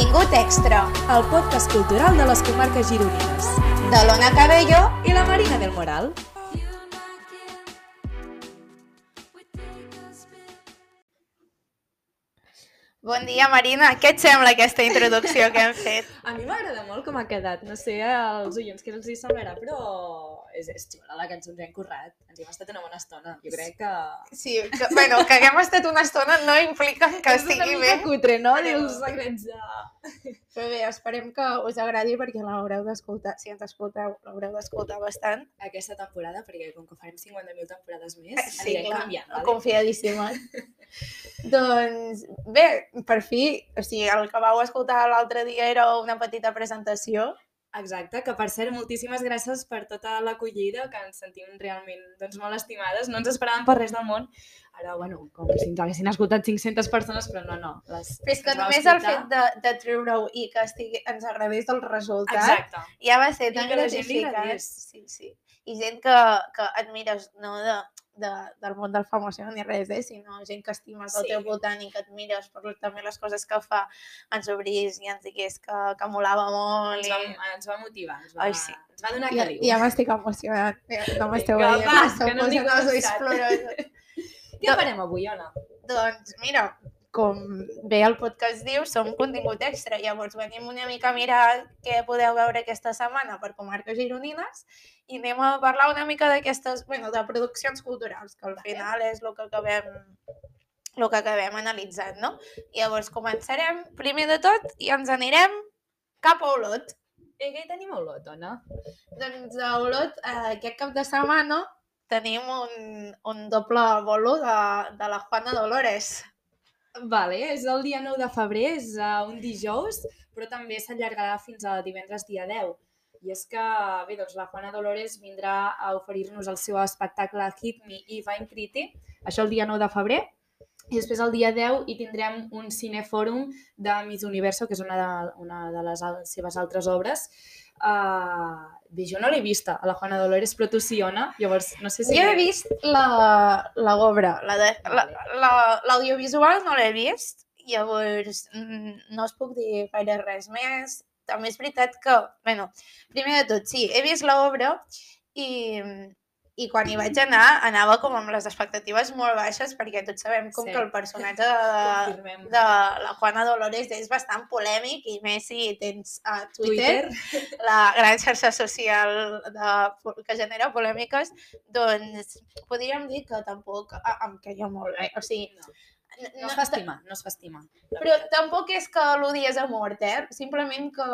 Contingut extra el podcast cultural de les comarques gironines. de l'Ona Cabello I la Marina del Moral. Bon dia, Marina. Què et sembla aquesta introducció que hem fet? A mi m'agrada molt com ha quedat. No sé als oients què els hi semblarà, però és, és xula la cançó, ens hem currat. Ens hem estat una bona estona. Jo crec que... Sí, que, bueno, que haguem estat una estona no implica que és una estigui mica bé. cutre, no? Però- Dir els secrets de... Però bé, esperem que us agradi perquè l'haureu d'escoltar. Si ens escolteu, l'haureu d'escoltar bastant. Aquesta temporada, perquè com que farem 50.000 temporades més, Sí, anirem clar, canviant. Vale? confiadíssima. doncs, bé, per fi, o sigui, el que vau escoltar l'altre dia era una petita presentació. Exacte, que per cert, moltíssimes gràcies per tota l'acollida, que ens sentim realment doncs, molt estimades. No ens esperàvem per res del món. Ara, bueno, com si ens haguessin escoltat 500 persones, però no, no. Les, Però és que només el escoltar- fet de, de treure-ho i que estigui, ens agradés el resultat, Exacte. ja va ser tan que gratificant. agradés. Sí, sí. I gent que, que admires, no de, de, del món del famoso ni res, eh? sinó gent que estimes al Sí. teu voltant i que admires per també les coses que fa, ens obrís i ens digués que, que molava molt. Ens va, I... ens va motivar, ens va, Ai, sí. ens va donar Ja, caliu. ja m'estic emocionant. Ja, No m'esteu veient, que no ulls cansat. plorosos. Què farem avui, Ona? Doncs mira, com bé el podcast diu, som contingut extra. Llavors venim una mica a mirar què podeu veure aquesta setmana per comarques gironines i anem a parlar una mica d'aquestes, bueno, de produccions culturals, que al final és el que acabem el que acabem analitzant, no? Llavors començarem, primer de tot, i ens anirem cap a Olot. I què hi tenim a Olot, Ona? Doncs a Olot, eh, aquest cap de setmana, tenim un, un doble bolo de, de la Juana Dolores. Vale, és el dia 9 de febrer, és uh, un dijous, però també s'allargarà fins a divendres dia 10. I és que, bé, doncs la Juana Dolores vindrà a oferir-nos el seu espectacle Hit Me i Vine Pretty, això el dia 9 de febrer, i després el dia 10 hi tindrem un cinefòrum de Miss Universo, que és una de, una de les al- seves altres obres. Uh, bé, jo no l'he vista, a la Juana Dolores, però tu sí, Ona, llavors no sé si... Jo he vist la, la obra, la de- la- la- l'audiovisual no l'he vist, llavors mm, no us puc dir gaire res més. També és veritat que, bueno, primer de tot, sí, he vist l'obra i, i quan hi vaig anar, anava com amb les expectatives molt baixes perquè tots sabem com Sí. que el personatge de, de la Juana Dolores és bastant polèmic i més si tens a Twitter, Twitter. la gran xarxa social de, que genera polèmiques, doncs podríem dir que tampoc em queia molt bé. O sigui, No, n- no es fa estimar, no es fa estimar. la però veritat. tampoc és que l'odies a mort, eh? Simplement que,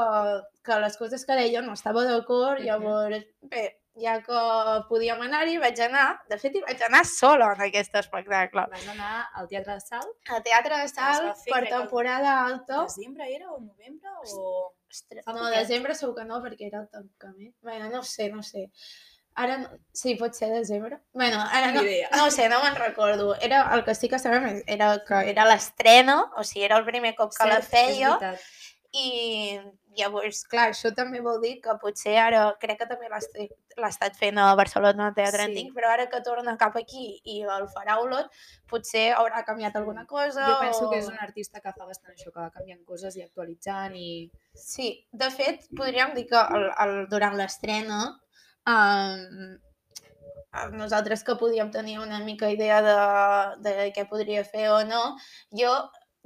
que les coses que deia no estava d'acord, llavors, bé, ja que podíem anar-hi, vaig anar, de fet hi vaig anar sola en aquest espectacle. Vas anar al Teatre de Sal, Al Teatre de Sal, fer, per que el- temporada alta, desembre era o novembre o... Ostres, no, poquet. desembre segur que no, perquè era el tancament. Bueno, no sé, no sé. Ara, no... sí, pot ser desembre. Bueno, ara no, no sé, no me'n recordo. Era, el que sí que sabem era que era l'estrena, o sigui, era el primer cop que la Cert, és feia, veritat. I llavors, clar, això també vol dir que potser ara, crec que també l'ha estat- fent a Barcelona al Teatre Sí. Antic, però ara que torna cap aquí i el farà Olot, potser haurà canviat alguna cosa. Jo penso que és o- un artista que fa bastant això, que va canviant coses i actualitzant i... Sí, de fet, podríem dir que el, el, durant l'estrena um, nosaltres que podíem tenir una mica idea de, de què podria fer o no, jo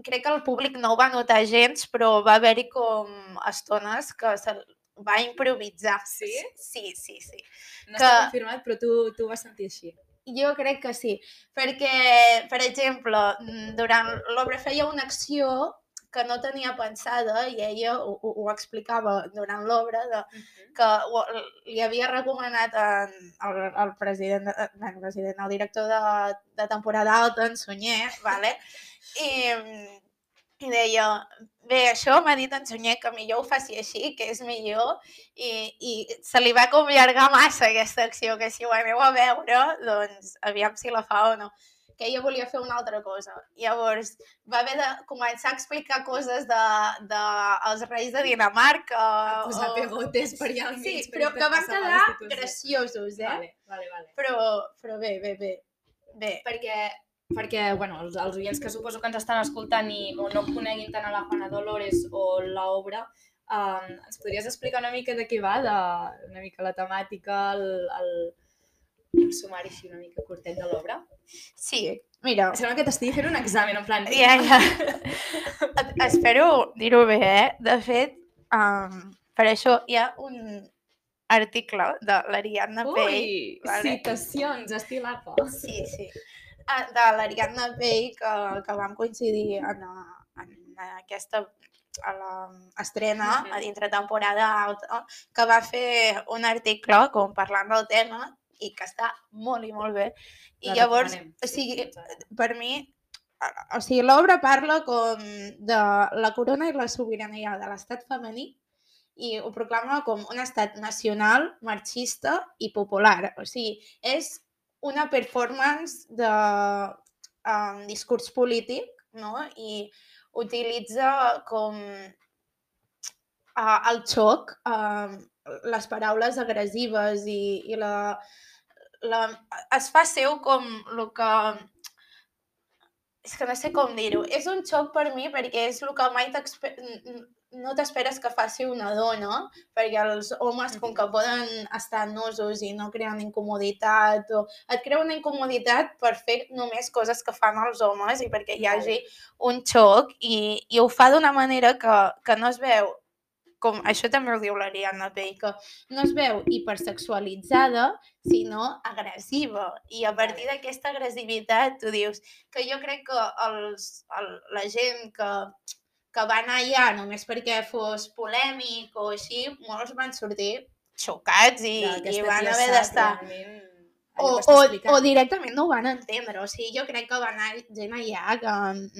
crec que el públic no ho va notar gens, però va haver-hi com estones que se va improvisar. Sí? Sí, sí, sí. No Que- està confirmat, però tu, tu ho vas sentir així. Jo crec que sí, perquè, per exemple, mm, durant l'obra feia una acció que no tenia pensada i ella ho, ho, ho explicava durant l'obra, de, que ho, li havia recomanat en, el, el president, el president, el director de, de temporada alta, en Sunyer, vale? I, i deia, bé, això m'ha dit en Sunyer que millor ho faci així, que és millor, i, i se li va com allargar massa aquesta acció, que si ho aneu a veure, doncs aviam si la fa o no que ella volia fer una altra cosa. Llavors, va haver de començar a explicar coses de, de els reis de Dinamarca. Posar pegotes per allà al mig. Sí, per però que van quedar graciosos, eh? Vale, vale, vale. Però, però bé, bé, bé. Bé, Perquè perquè, bueno, els, els oients que suposo que ens estan escoltant i o no coneguin tant a la Juana Dolores o l'obra, um, ens podries explicar una mica de què va, de, una mica la temàtica, el, el, el sumari així una mica curtet de l'obra? Sí, mira... Sembla que t'estigui fent un examen, en plan... Ja, ja. Espero dir-ho bé, eh? De fet, um, per això hi ha un article de l'Ariadna Pell. Ui, vale? citacions, estil APA. Sí, sí. De l'Ariadna Pell, que, que vam coincidir en, en aquesta a l'estrena, a dintre temporada alta, que va fer un article com parlant del tema i que està molt i molt bé. I La llavors, o sigui, per mi, o sigui, l'obra parla com de la corona i la sobirania de l'estat femení i ho proclama com un estat nacional, marxista i popular. O sigui, és una performance de um, discurs polític no? i utilitza com uh, el xoc, uh, les paraules agressives i, i la, la, es fa seu com el que és que no sé com dir-ho. És un xoc per mi perquè és el que mai no t'esperes que faci una dona, perquè els homes, com que poden estar nosos i no creen incomoditat, o et crea una incomoditat per fer només coses que fan els homes i perquè hi hagi un xoc i, i ho fa d'una manera que, que no es veu com això també ho diu l'Ariadna Pell, que no es veu hipersexualitzada, sinó agressiva. I a partir d'aquesta agressivitat tu dius que jo crec que els, el, la gent que, que va anar allà només perquè fos polèmic o així, molts van sortir xocats i, i van haver d'estar... O, o, o directament no ho van entendre, o sigui, jo crec que va anar gent allà que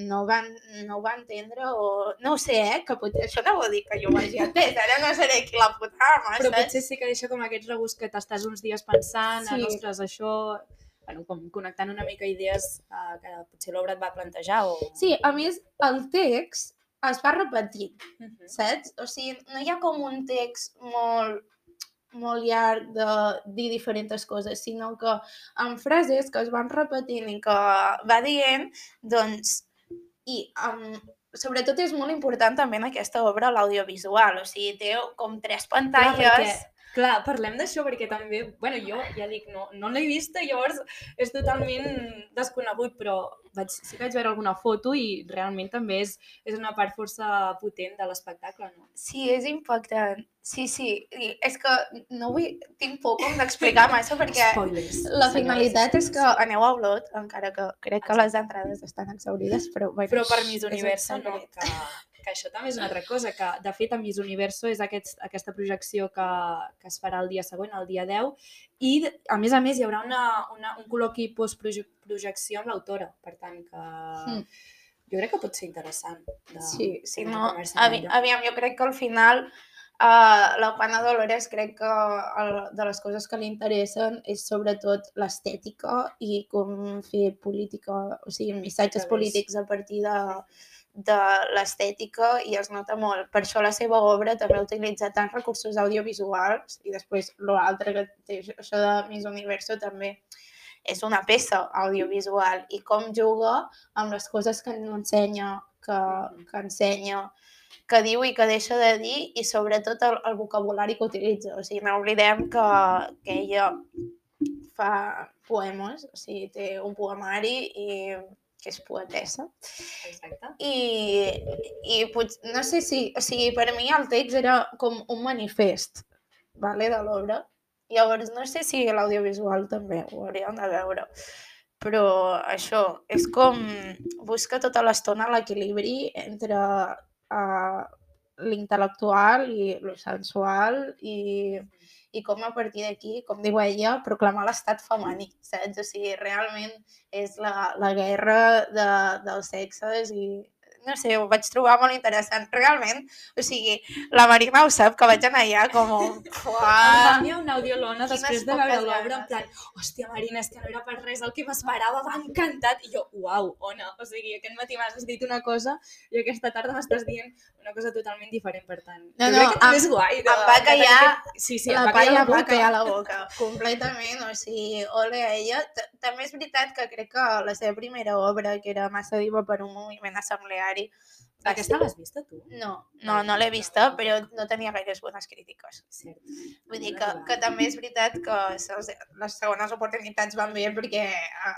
no van, no ho va entendre o no ho sé, eh, que potser això no vol dir que jo ho hagi entès, ara no seré qui la puta ama, Però saps? potser sí que deixa com aquest regust que t'estàs uns dies pensant, sí. Sí. ostres, això... Bueno, com connectant una mica idees uh, que potser l'obra et va plantejar o... Sí, a més, el text es va repetint, Uh -huh. saps? O sigui, no hi ha com un text molt molt llarg de dir diferents coses, sinó que amb frases que es van repetint i que va dient, doncs, i um, sobretot és molt important també en aquesta obra l'audiovisual, o sigui, té com tres Clar, pantalles... perquè, clar, parlem d'això perquè també, bueno, jo ja dic, no, no l'he vista, llavors és totalment desconegut, però vaig, sí que vaig veure alguna foto i realment també és, és una part força potent de l'espectacle, no? Sí, és impactant. Sí, sí. I és que no vull... Tinc por com d'explicar massa perquè Spoilers. la finalitat és que aneu a Olot, encara que crec que les entrades estan exaurides, però... Bueno, Però per Miss un Universo, no? Que, que això també és una altra cosa, que de fet a Miss Universo és aquest, aquesta projecció que, que es farà el dia següent, el dia 10, i a més a més hi haurà una, una, un col·loqui postprojecció amb l'autora, per tant que Mm. jo crec que pot ser interessant. De, Sí, sí, no, avi, aviam, jo crec que al final uh, la Juana Dolores crec que el, de les coses que li interessen és sobretot l'estètica i com fer política, o sigui, missatges polítics a partir de, de l'estètica i es nota molt. Per això la seva obra també utilitza tants recursos audiovisuals i després l'altre que té això de Miss Universo també és una peça audiovisual i com juga amb les coses que no ensenya, que, Mhm. que ensenya, que diu i que deixa de dir i sobretot el, el vocabulari que utilitza. O sigui, no oblidem que, que ella fa poemes, o sigui, té un poemari i que és poetessa. Exacte. I, i pot, no sé si, o sigui, per mi el text era com un manifest vale, de l'obra. Llavors, no sé si l'audiovisual també ho hauríem de veure. Però això, és com busca tota l'estona l'equilibri entre uh, l'intel·lectual i lo sensual i, i com a partir d'aquí, com diu ella, proclamar l'estat femení, saps? O sigui, realment és la, la guerra de, dels sexes i no sé, ho vaig trobar molt interessant. Realment, o sigui, la Marina ho sap, que vaig anar allà com... Em Uah, venia una audiolona després de veure l'obra, en plan, hòstia, Marina, és que no era per res el que m'esperava, m'ha encantat. I jo, uau, Ona, o sigui, aquest matí m'has dit una cosa i aquesta tarda m'estàs dient una cosa totalment diferent, per tant. No, no, crec que també em- és guai. De, em va callar aquest- Sí, sí, la em va callar la em va boca. callar la boca, completament, o sigui, ole a ella. També és veritat que crec que la seva primera obra, que era Massa diva per un moviment assembleari, va Aquesta l'has vista tu? No, no, no l'he vista, però no tenia gaires bones crítiques. Cert. Vull dir que, que també és veritat que les, les segones oportunitats van bé perquè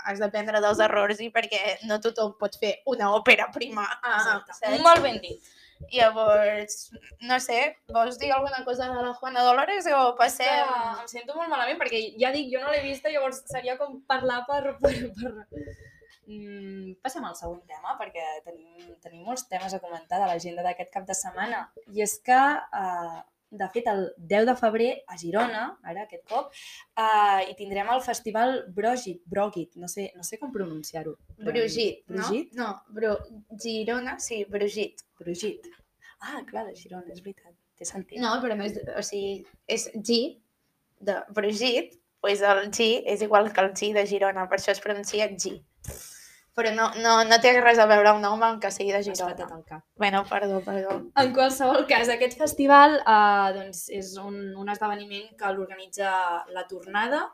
has d'aprendre dels errors i perquè no tothom pot fer una òpera prima. Ah? Molt ben dit. Llavors, no sé, vols dir alguna cosa de la Juana Dolores o Que passem... em sento molt malament perquè ja dic, jo no l'he vista, llavors seria com parlar per... per, per... Mm, passem al següent tema perquè tenim, tenim molts temes a comentar de l'agenda d'aquest cap de setmana i és que, uh, de fet, el 10 de febrer a Girona, ara aquest cop, uh, hi tindrem el festival Brogit, Brogit, no sé, no sé com pronunciar-ho. Brugit, no? Brugit? No, Bru... Girona, sí, Brugit. Brogit. Ah, clar, de Girona, és veritat. Té sentit. No, però no és... O sigui, és G de Brugit, doncs el G és igual que el G de Girona, per això es pronuncia G. Però no, no, no té res a veure el nom amb que sigui de Girona. cap. Bueno, perdó, perdó. En qualsevol cas, aquest festival eh, doncs, és un, un esdeveniment que l'organitza la Tornada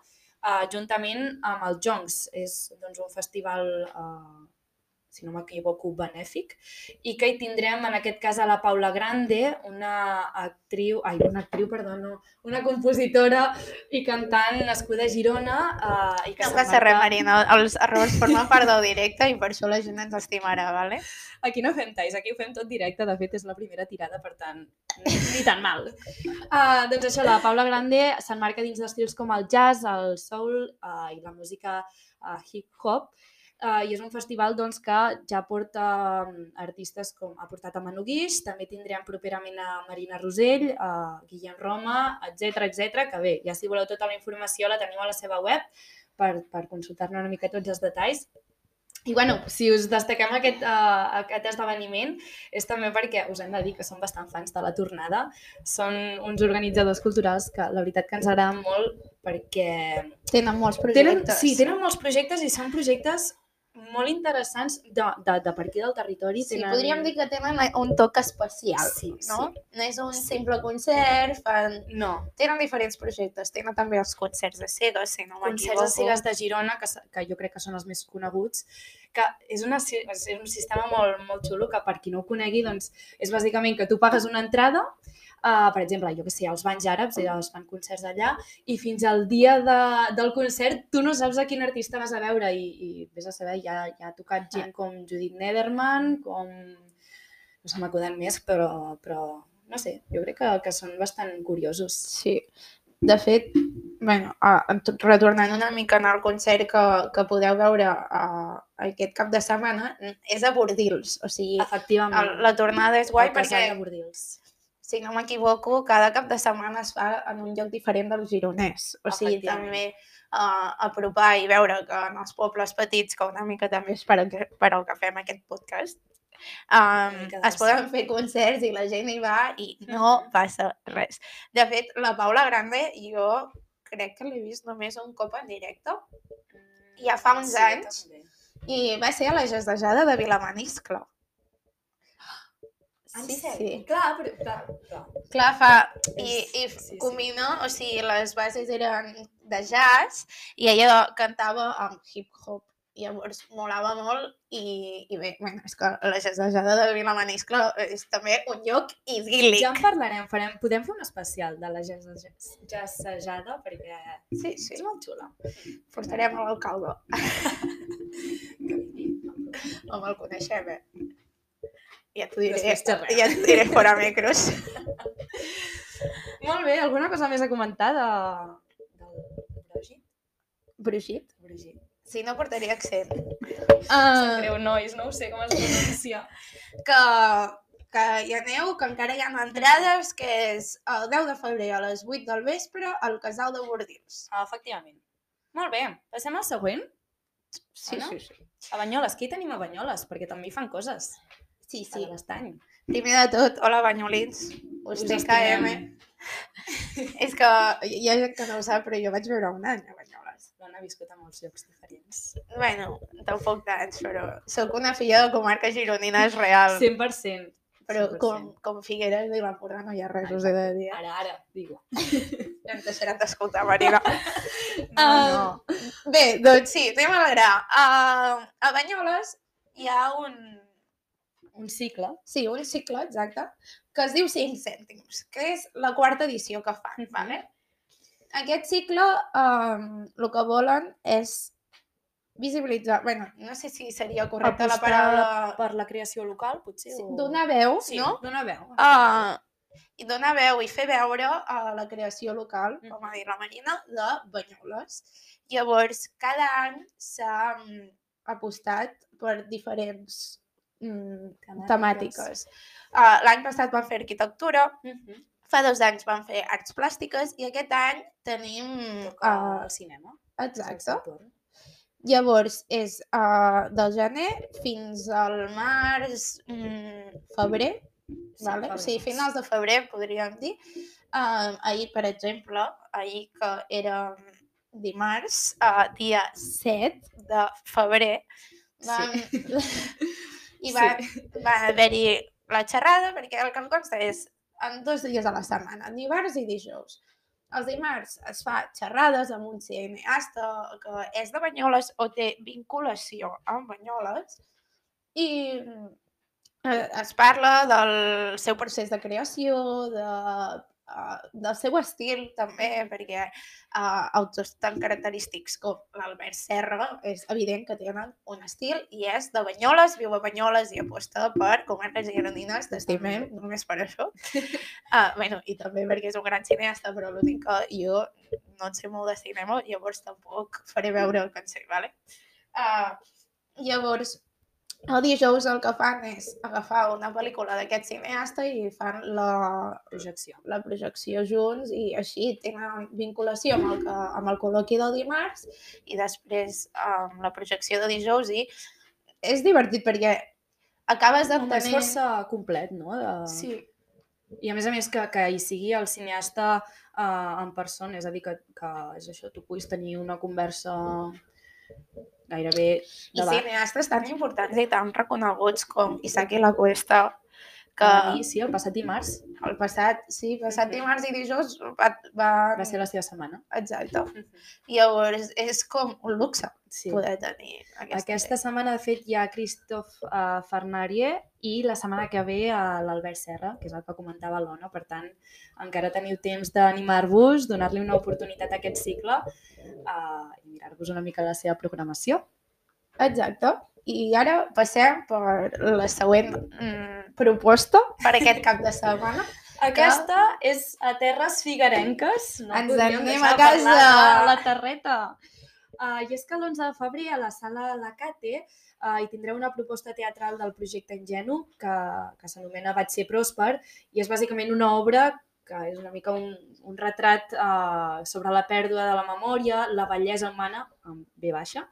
eh, juntament amb el Joncs. És doncs, un festival, eh, si no m'equivoco, benèfic, i que hi tindrem, en aquest cas, a la Paula Grande, una actriu, ai, una actriu, perdó, no, una compositora i cantant nascuda a Girona eh, i que No passa res, Marina, els errors formen part del directe i per això la gent ens estimarà, vale? Aquí no fem talls, aquí ho fem tot directe, de fet és la primera tirada, per tant, ni tan mal. Uh, doncs això, la Paula Grande s'emmarca dins d'estils com el jazz, el soul uh, i la música uh, hip-hop, uh, i és un festival doncs, que ja porta um, artistes com ha portat a Manu Guix, també tindrem properament a Marina Rosell, a Guillem Roma, etc etc. que bé, ja si voleu tota la informació la teniu a la seva web per, per consultar-ne una mica tots els detalls. I bueno, si us destaquem aquest, uh, aquest esdeveniment és també perquè us hem de dir que som bastant fans de la tornada. Són uns organitzadors culturals que la veritat que ens agraden molt perquè Tenen molts tenen, projectes. sí, tenen molts projectes i són projectes molt interessants de, de, de per aquí del territori. Sí, tenen... podríem dir que tenen un toc especial, Sí, no? sí. No és un simple concert, fan... No, Tenen diferents projectes, tenen també els concerts de Sega, si no concerts de cigues de Girona, que, que jo crec que són els més coneguts, que és, una, és un sistema molt, molt xulo que per qui no ho conegui, doncs, és bàsicament que tu pagues una entrada, uh, per exemple, jo que sé, els banys àrabs, eh, els fan concerts allà, i fins al dia de, del concert tu no saps a quin artista vas a veure i, i vés a saber, ja, ja ha tocat gent com Judith Nederman, com... no se m'acuden més, però, però no sé, jo crec que, que són bastant curiosos. Sí. De fet, bueno, a, a, retornant una mica en el concert que, que podeu veure a, aquest cap de setmana, és a Bordils. O sigui, Efectivament. el, la tornada és guai el casal perquè, de Bordils. Si no m'equivoco, cada cap de setmana es fa en un lloc diferent del gironès. O sigui, també uh, apropar i veure que en els pobles petits, que una mica també és per, per al que fem aquest podcast, um, es poden fer concerts i la gent hi va i no Mhm. passa res. De fet, la Paula Grande, jo crec que l'he vist només un cop en directe Ja fa uns jo anys. també. i va ser a la Gestejada de Vilamaniscle. En Sí, sí. Clar, però... Clar, clar. Clar, fa... I, i sí, sí. combina, o sigui, les bases eren de jazz i ella cantava amb hip-hop. Llavors, molava molt i, i bé, bueno, és que la Gestejada de Vilamaniscle és també un lloc idíl·lic. Ja en parlarem, farem, podem fer un especial de la jazz- jazzejada perquè Sí, sí, és molt xula. portarem a l'alcalde. Home, el coneixem, eh? Ja t'ho diré, Després ja t'ho diré fora micros. Molt bé, alguna cosa més a comentar de... del Brogit? Brugit? Brogit. Si no, portaria accent. Sap Uh, greu, nois, no ho sé com es pronuncia. que, que hi aneu, que encara hi ha entrades, que és el 10 de febrer a les 8 del vespre al Casal de Bordils. Ah, efectivament. Molt bé, passem al següent. Sí, Anna? sí, sí. A Banyoles, hi tenim a Banyoles? Perquè també hi fan coses. Sí, sí. de l'estany. Primer de tot, hola banyolins, us TKM. És que hi ha gent que no ho sap, però jo vaig veure un any a Banyoles. L'Anna ha viscut a molts llocs diferents. Bueno, tampoc tants, però sóc una filla de comarca gironina, és real. 100%. Però com, com Figueres i l'Empordà no hi ha res, us he de dir. Ara, ara, digue. Ja em deixaran d'escoltar, Marina. No, no. Uh, bé, doncs sí, anem a gra. Uh, a Banyoles hi ha un... Un cicle. Sí, un cicle, exacte, que es diu 5 cèntims, que és la quarta edició que fan, Mhm. vale? Aquest cicle, um, el que volen és visibilitzar, bueno, no sé si seria correcta la paraula, per la creació local, potser? sí, o... donar veu, sí, no? donar veu. Uh, i donar veu i fer veure a la creació local, com ha dit la Marina, de Banyoles. Llavors, cada any s'ha mm, apostat per diferents mm, temàtiques. Uh, L'any passat van fer arquitectura, Mhm. fa dos anys van fer arts plàstiques i aquest any tenim... Uh, al cinema. exacte. Torn. Llavors, és uh, del gener fins al març, mm, febrer, Sí, vale? o sigui, finals de febrer, podríem dir. Uh, ahir, per exemple, ahir que era dimarts, uh, dia 7 de febrer, van, i va, va haver-hi la xerrada, perquè el que em consta és en dos dies a la setmana, dimarts i dijous. Els dimarts es fa xerrades amb un cineasta que és de Banyoles o té vinculació amb Banyoles i eh, es parla del seu procés de creació, de, uh, del seu estil també, perquè uh, autors tan característics com l'Albert Serra és evident que tenen un estil i és de Banyoles, viu a Banyoles i aposta per comarques gironines, t'estimem només per això. Uh, bueno, i també perquè és un gran cineasta, però l'únic que jo no en sé molt de cinema, llavors tampoc faré veure el que en sé, vale? Uh, llavors, el dijous el que fan és agafar una pel·lícula d'aquest cineasta i fan la, Projecció. la projecció junts i així tenen vinculació amb el, que, amb el col·loqui del dimarts i després amb la projecció de dijous i és divertit perquè acabes Home, és d'entenent... força complet, no? De... Sí, I a més a més que, que hi sigui el cineasta uh, en persona, és a dir, que, que és això, tu puguis tenir una conversa gairebé i cineastes tan importants i tan reconeguts com Isaac i la Cuesta que dir, sí, el passat dimarts el passat, sí, passat dimarts i dijous va, va... va ser la seva setmana. Exacte. Llavors és com un luxe Sí. poder tenir aquesta... Aquesta setmana, de fet, hi ha Christoph uh, Farnarier i la setmana que ve uh, l'Albert Serra, que és el que comentava l'ONU. Per tant, encara teniu temps d'animar-vos, donar-li una oportunitat a aquest cicle uh, i mirar-vos una mica la seva programació. Exacte. I ara passem per la següent mm, proposta per aquest cap de setmana. Aquesta és a Terres Figarenques. No Ens anem a casa. de la Terreta. Uh, I és que l'11 de febrer a la sala La Cate uh, hi tindreu una proposta teatral del projecte Ingenu que, que s'anomena Vaig ser pròsper i és bàsicament una obra que és una mica un, un retrat uh, sobre la pèrdua de la memòria, la bellesa humana, amb B baixa,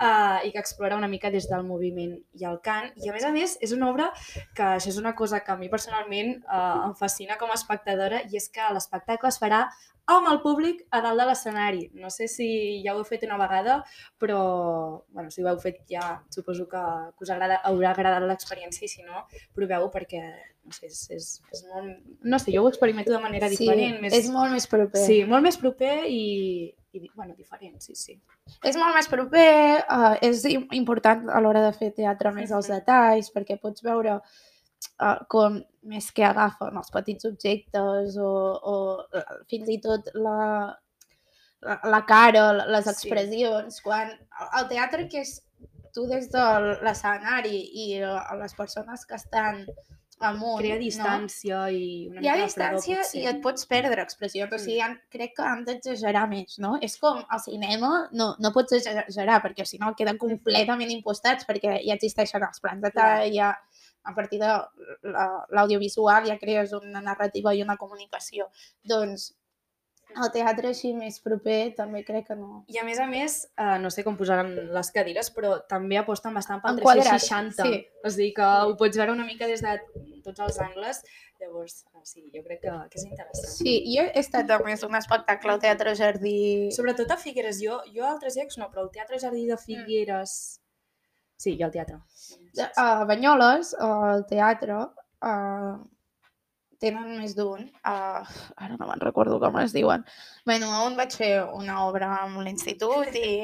uh, i que explora una mica des del moviment i el cant. I a més a més és una obra que això és una cosa que a mi personalment uh, em fascina com a espectadora i és que l'espectacle es farà amb el públic a dalt de l'escenari. No sé si ja ho heu fet una vegada, però bueno, si ho heu fet ja suposo que, que us agrada, haurà agradat l'experiència i si no, proveu perquè no sé, és, és, és molt... No sé, jo ho experimento de manera Sí, diferent. Més... és molt més proper. Sí, molt més proper i, i bueno, diferent, sí, sí. És molt més proper, uh, és im- important a l'hora de fer teatre més els Mhm. detalls, perquè pots veure uh, com més que agafen els petits objectes o, o uh, fins i tot la, la, la cara, les Sí. expressions. Quan el teatre que és tu des de l'escenari i uh, les persones que estan amunt, Crea no? distància i una hi ha fredor, distància i et pots perdre expressions, o sigui, han, crec que han d'exagerar més, no? És com al cinema no, no pots exagerar, perquè si no queden completament impostats, perquè ja existeixen els plans de tall, ja a partir de la- l'audiovisual ja crees una narrativa i una comunicació. Doncs El teatre així més proper també crec que no. I a més a més, eh, no sé com posaran les cadires, però també aposten bastant pel Enquadrat, 360. sí. O sigui que ho pots veure una mica des de tots els angles. Llavors, eh, sí, jo crec que, que és interessant. Sí, jo he estat a més un espectacle al Teatre Jardí. Sobretot a Figueres. Jo, jo a altres llocs no, però el Teatre Jardí de Figueres... Sí, jo al teatre. A Banyoles, al teatre, uh, tenen més d'un. Uh, ara no me'n recordo com es diuen. Bueno, un vaig fer una obra amb l'institut i,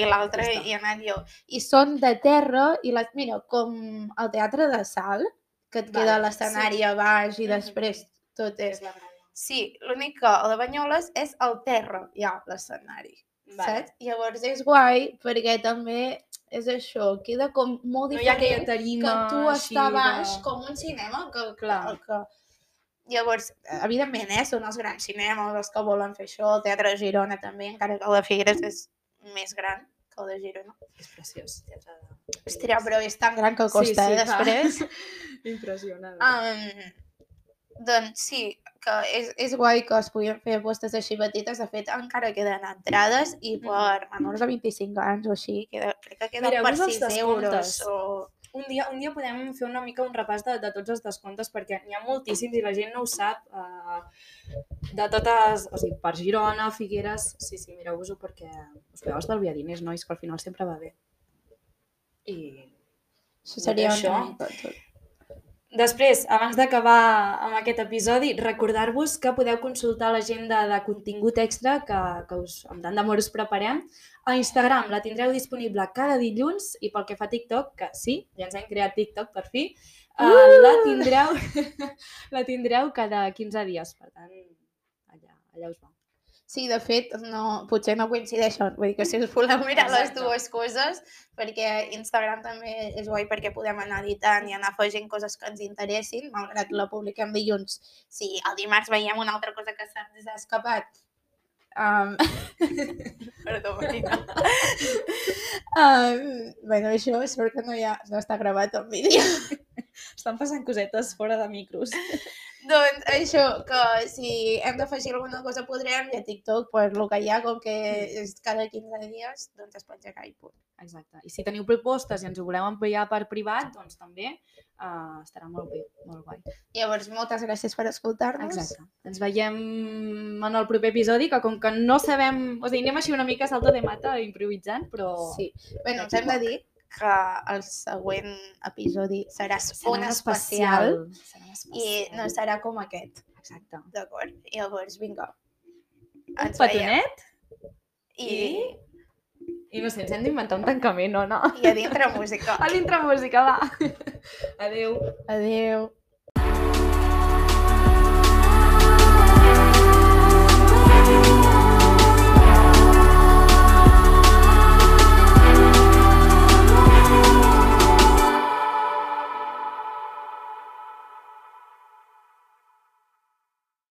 i l'altre hi he anat jo. I són de terra i les... Mira, com el teatre de Sal, que et queda Vale, l'escenari sí. a baix i després tot és... Sí, l'únic que el de Banyoles és al terra, ja, l'escenari. Vale. Saps? Llavors és guai perquè també és això, queda com molt No hi ha diferent tarima que tu així està a baix de- com un cinema que, Clar. que, que... Llavors, evidentment, eh, són els grans cinemes els que volen fer això, el Teatre de Girona també, encara que el de Figueres és més gran que el de Girona. És preciós. Teatre de... Hòstia, però és tan gran que costa, sí, eh, clar. després. Impressionant. Um, doncs sí, que és, és guai que es puguin fer apostes així petites. De fet, encara queden entrades i per menors de 25 anys o així, queda, crec que queden Mireu-vos per els 6 euros. O... Un dia, un dia podem fer una mica un repàs de, de tots els descomptes perquè n'hi ha moltíssims i la gent no ho sap. Uh, de totes, o sigui, per Girona, Figueres... Sí, sí, mireu-vos-ho perquè us podeu estalviar diners, nois, que al final sempre va bé. I Això seria Això. una mica tot. Després, abans d'acabar amb aquest episodi, recordar-vos que podeu consultar l'agenda de contingut extra que, que us, amb tant d'amor us preparem. A Instagram la tindreu disponible cada dilluns i pel que fa a TikTok, que sí, ja ens hem creat TikTok per fi, uh! la, tindreu, la tindreu cada 15 dies. Per tant, allà, allà us va. Sí, de fet, no, potser no coincideixen. Vull dir que si us voleu mirar les Exacte. dues coses, perquè Instagram també és guai perquè podem anar editant i anar afegint coses que ens interessin, malgrat la publiquem dilluns. Si el dimarts veiem una altra cosa que se'ns ha escapat, um... perdó, Marina. um, bueno, això sort que no, hi ha, no està gravat en vídeo. Estan passant cosetes fora de micros. Doncs això, que si hem d'afegir alguna cosa podrem, i a TikTok, pues, el que hi ha, com que és cada 15 dies, doncs es penjarà i punt. Exacte. I si teniu propostes i ens ho voleu ampliar per privat, doncs també uh, estarà molt bé, molt guai. Llavors, moltes gràcies per escoltar-nos. Exacte. Ens veiem en el proper episodi, que com que no sabem... O sigui, anem així una mica salto de mata improvisant, però... Sí. Bueno, us hem de dir que el següent episodi serà, Serà un especial, Serà un i especial. no serà com aquest, Exacte. d'acord? Llavors, vinga. Un Ens petonet I, i no sé, ens hem d'inventar un tancament o no? i a dintre música. A l'intre música, va. Adeu. Adeu.